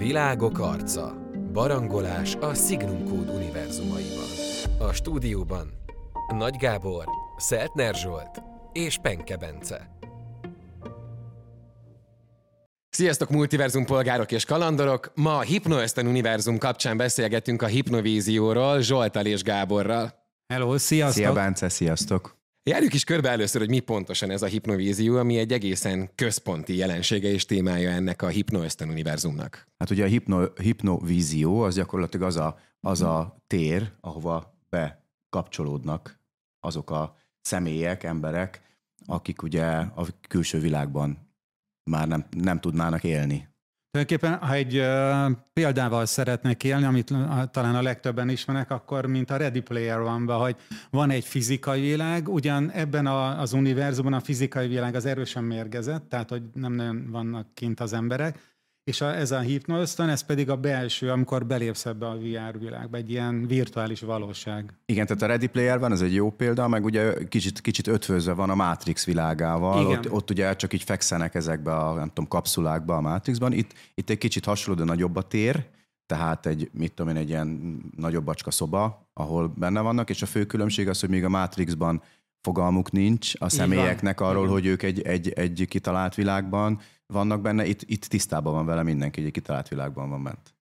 Világok arca. Barangolás a Signum Code univerzumaiban. A stúdióban Nagy Gábor, Szeltner Zsolt és Penke Bence. Sziasztok, multiverzum polgárok és kalandorok! Ma a Hypnoösztön univerzum kapcsán beszélgetünk a hipnovízióról Zsoltal és Gáborral. Hello, sziasztok! Szia Bence, sziasztok! Járjuk is körbe először, hogy mi pontosan ez a hipnovízió, ami egy egészen központi jelensége és témája ennek a hipnoösztön univerzumnak. Hát ugye a hipno, hipnovízió az gyakorlatilag az a, az a tér, ahova bekapcsolódnak azok a személyek, emberek, akik ugye a külső világban már nem, nem tudnának élni. Tulajdonképpen, ha egy uh, példával szeretnék élni, amit uh, talán a legtöbben ismernek, akkor mint a Ready Player one hogy van egy fizikai világ, ugyan ebben a, az univerzumban a fizikai világ az erősen mérgezett, tehát hogy nem nagyon vannak kint az emberek, és a, ez a hipnoösztön, ez pedig a belső, amikor belépsz ebbe a VR világba, egy ilyen virtuális valóság. Igen, tehát a Ready Player van, ez egy jó példa, meg ugye kicsit, kicsit ötvözve van a Matrix világával, Igen. Ott, ott ugye csak így fekszenek ezekbe a nem tudom, kapszulákba a Matrixban, itt, itt egy kicsit hasonló, de nagyobb a tér, tehát egy, mit tudom én, egy ilyen nagyobb bacska szoba, ahol benne vannak, és a fő különbség az, hogy még a Matrixban fogalmuk nincs a személyeknek arról, Igen. hogy ők egy, egy, egy kitalált világban vannak benne, itt, itt tisztában van vele mindenki, hogy egy kitalált világban van bent.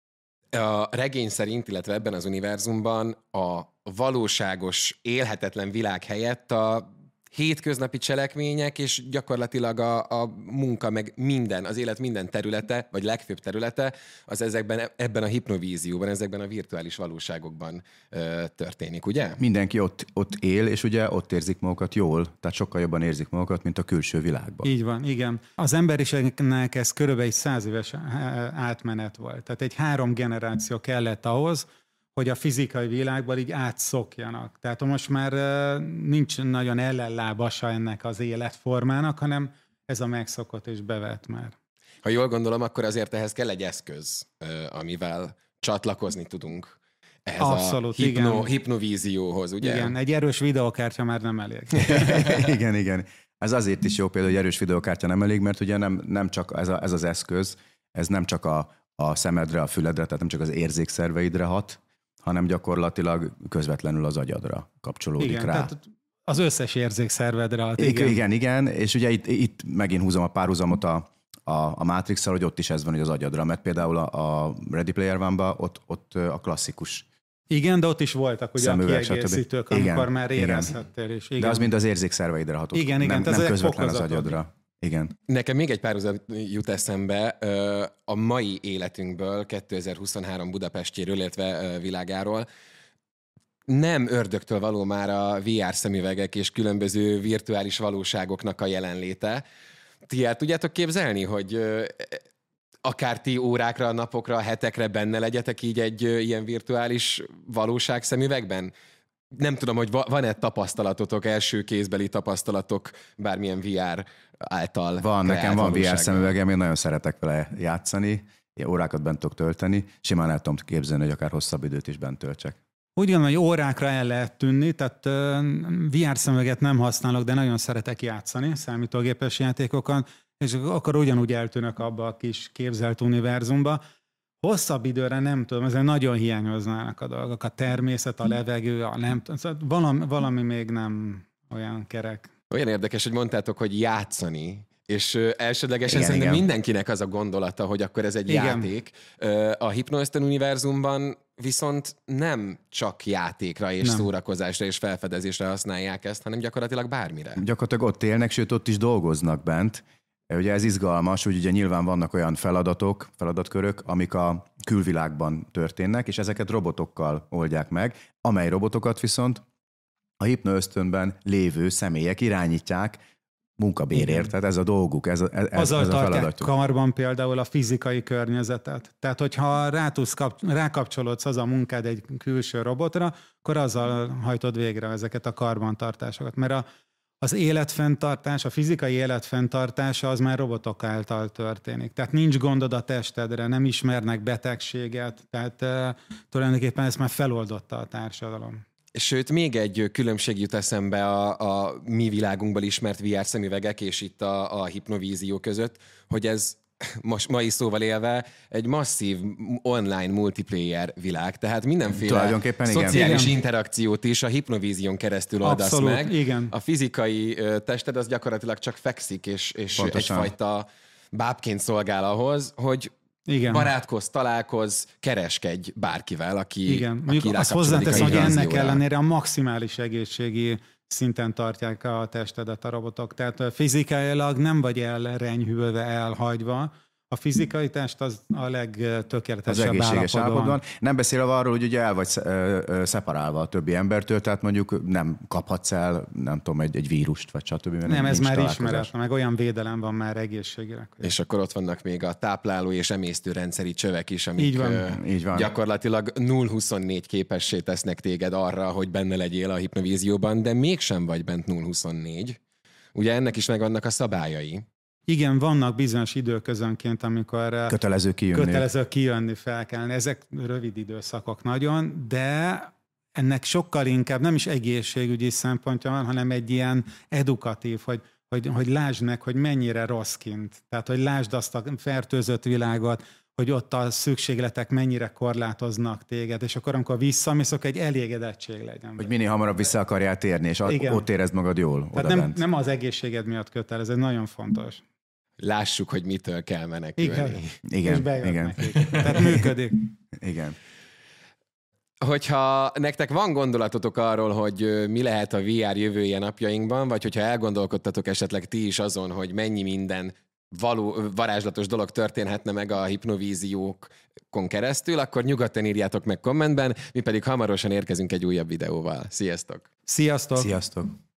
A regény szerint, illetve ebben az univerzumban a valóságos, élhetetlen világ helyett a hétköznapi cselekmények, és gyakorlatilag a, a munka, meg minden, az élet minden területe, vagy legfőbb területe, az ezekben, ebben a hipnovízióban, ezekben a virtuális valóságokban ö, történik, ugye? Mindenki ott, ott él, és ugye ott érzik magukat jól, tehát sokkal jobban érzik magukat, mint a külső világban. Így van, igen. Az emberiségnek ez körülbelül egy száz éves átmenet volt. Tehát egy három generáció kellett ahhoz, hogy a fizikai világban így átszokjanak. Tehát most már nincs nagyon ellenlábasa ennek az életformának, hanem ez a megszokott és bevett már. Ha jól gondolom, akkor azért ehhez kell egy eszköz, amivel csatlakozni tudunk ehhez Abszolút, a hipno, igen. hipnovízióhoz, ugye? Igen, egy erős videokártya már nem elég. igen, igen. Ez azért is jó például, hogy erős videokártya nem elég, mert ugye nem, nem csak ez, a, ez az eszköz, ez nem csak a, a szemedre, a füledre, tehát nem csak az érzékszerveidre hat, hanem gyakorlatilag közvetlenül az agyadra kapcsolódik igen, rá. Tehát az összes érzékszervedre. Hát igen. igen, igen, és ugye itt, itt megint húzom a párhuzamot a, a, a matrix hogy ott is ez van, hogy az agyadra, mert például a, a Ready Player one ott, ott a klasszikus igen, de ott is voltak ugye Szemüveg, a kiegészítők, stb. amikor igen, már érezhettél is. Igen. De az mind az érzékszerveidre hatott. Igen, igen, nem, nem közvetlen az agyadra. Igen. Nekem még egy párhuzat jut eszembe a mai életünkből, 2023 Budapestjéről, illetve világáról. Nem ördögtől való már a VR szemüvegek és különböző virtuális valóságoknak a jelenléte. Ti el tudjátok képzelni, hogy akár ti órákra, napokra, hetekre benne legyetek így egy ilyen virtuális valóság szemüvegben? Nem tudom, hogy van-e tapasztalatotok, első kézbeli tapasztalatok bármilyen VR által. Van, nekem van VR szemüvegem, én nagyon szeretek vele játszani, ilyen órákat bent tudok tölteni, simán el tudom képzelni, hogy akár hosszabb időt is bent töltsek. Úgy gondolom, hogy órákra el lehet tűnni, tehát VR szemüveget nem használok, de nagyon szeretek játszani számítógépes játékokat, és akkor ugyanúgy eltűnök abba a kis képzelt univerzumba hosszabb időre nem tudom, ezzel nagyon hiányoznának a dolgok, a természet, a levegő, a nem tudom, szóval valami, valami még nem olyan kerek. Olyan érdekes, hogy mondtátok, hogy játszani, és elsődlegesen igen, szerintem igen. mindenkinek az a gondolata, hogy akkor ez egy igen. játék. A Hypnoesten univerzumban viszont nem csak játékra és nem. szórakozásra és felfedezésre használják ezt, hanem gyakorlatilag bármire. Gyakorlatilag ott élnek, sőt ott is dolgoznak bent, Ugye ez izgalmas, hogy ugye nyilván vannak olyan feladatok, feladatkörök, amik a külvilágban történnek, és ezeket robotokkal oldják meg, amely robotokat viszont a hipnoösztönben lévő személyek irányítják munkabérért, tehát ez a dolguk, ez a, ez, Azzal ez a feladatuk. karban például a fizikai környezetet. Tehát, hogyha rá tudsz kap, rákapcsolódsz az a munkád egy külső robotra, akkor azzal hajtod végre ezeket a karbantartásokat. Mert a az életfenntartás, a fizikai életfenntartása az már robotok által történik. Tehát nincs gondod a testedre, nem ismernek betegséget, tehát uh, tulajdonképpen ezt már feloldotta a társadalom. Sőt, még egy különbség jut eszembe a, a mi világunkból ismert VR szemüvegek és itt a, a hipnovízió között, hogy ez most mai szóval élve, egy masszív online multiplayer világ, tehát mindenféle szociális igen. interakciót is a hipnovízión keresztül oldasz Abszolút, meg. Igen. A fizikai tested az gyakorlatilag csak fekszik, és, és egyfajta bábként szolgál ahhoz, hogy igen. barátkoz, találkoz, kereskedj bárkivel, aki Igen, mondjuk aki azt hozzáteszem, hogy ennek ellenére a maximális egészségi szinten tartják a testedet a robotok. Tehát fizikailag nem vagy elrenyhülve, elhagyva, a fizikai test az a legtökéletesebb Az egészséges állapotban. Nem beszél arról, hogy ugye el vagy szeparálva a többi embertől, tehát mondjuk nem kaphatsz el, nem tudom, egy, egy vírust, vagy stb. Nem, ez már ismeret, meg olyan védelem van már egészségre. És akkor ott vannak még a tápláló és emésztőrendszeri csövek is, amik így van. Ö, így van. gyakorlatilag 0-24 képessé tesznek téged arra, hogy benne legyél a hipnovízióban, de mégsem vagy bent 0-24. Ugye ennek is megvannak a szabályai. Igen, vannak bizonyos időközönként, amikor eh, kötelező kijönni. Kötelező kijönni, felkelni. Ezek rövid időszakok nagyon, de ennek sokkal inkább nem is egészségügyi szempontja van, hanem egy ilyen edukatív, hogy, hogy, hogy lásd meg, hogy mennyire rossz kint. Tehát, hogy lásd azt a fertőzött világot, hogy ott a szükségletek mennyire korlátoznak téged, és akkor amikor visszamész, akkor egy elégedettség legyen. Hogy minél hamarabb vissza akarjál térni, és Igen. ott érezd magad jól. Tehát nem, nem az egészséged miatt kötelez, ez nagyon fontos lássuk, hogy mitől kell menekülni. Igen, igen. igen. Tehát működik. Igen. Hogyha nektek van gondolatotok arról, hogy mi lehet a VR jövője napjainkban, vagy hogyha elgondolkodtatok esetleg ti is azon, hogy mennyi minden való, varázslatos dolog történhetne meg a hipnovíziókon keresztül, akkor nyugodtan írjátok meg kommentben, mi pedig hamarosan érkezünk egy újabb videóval. Sziasztok! Sziasztok! Sziasztok!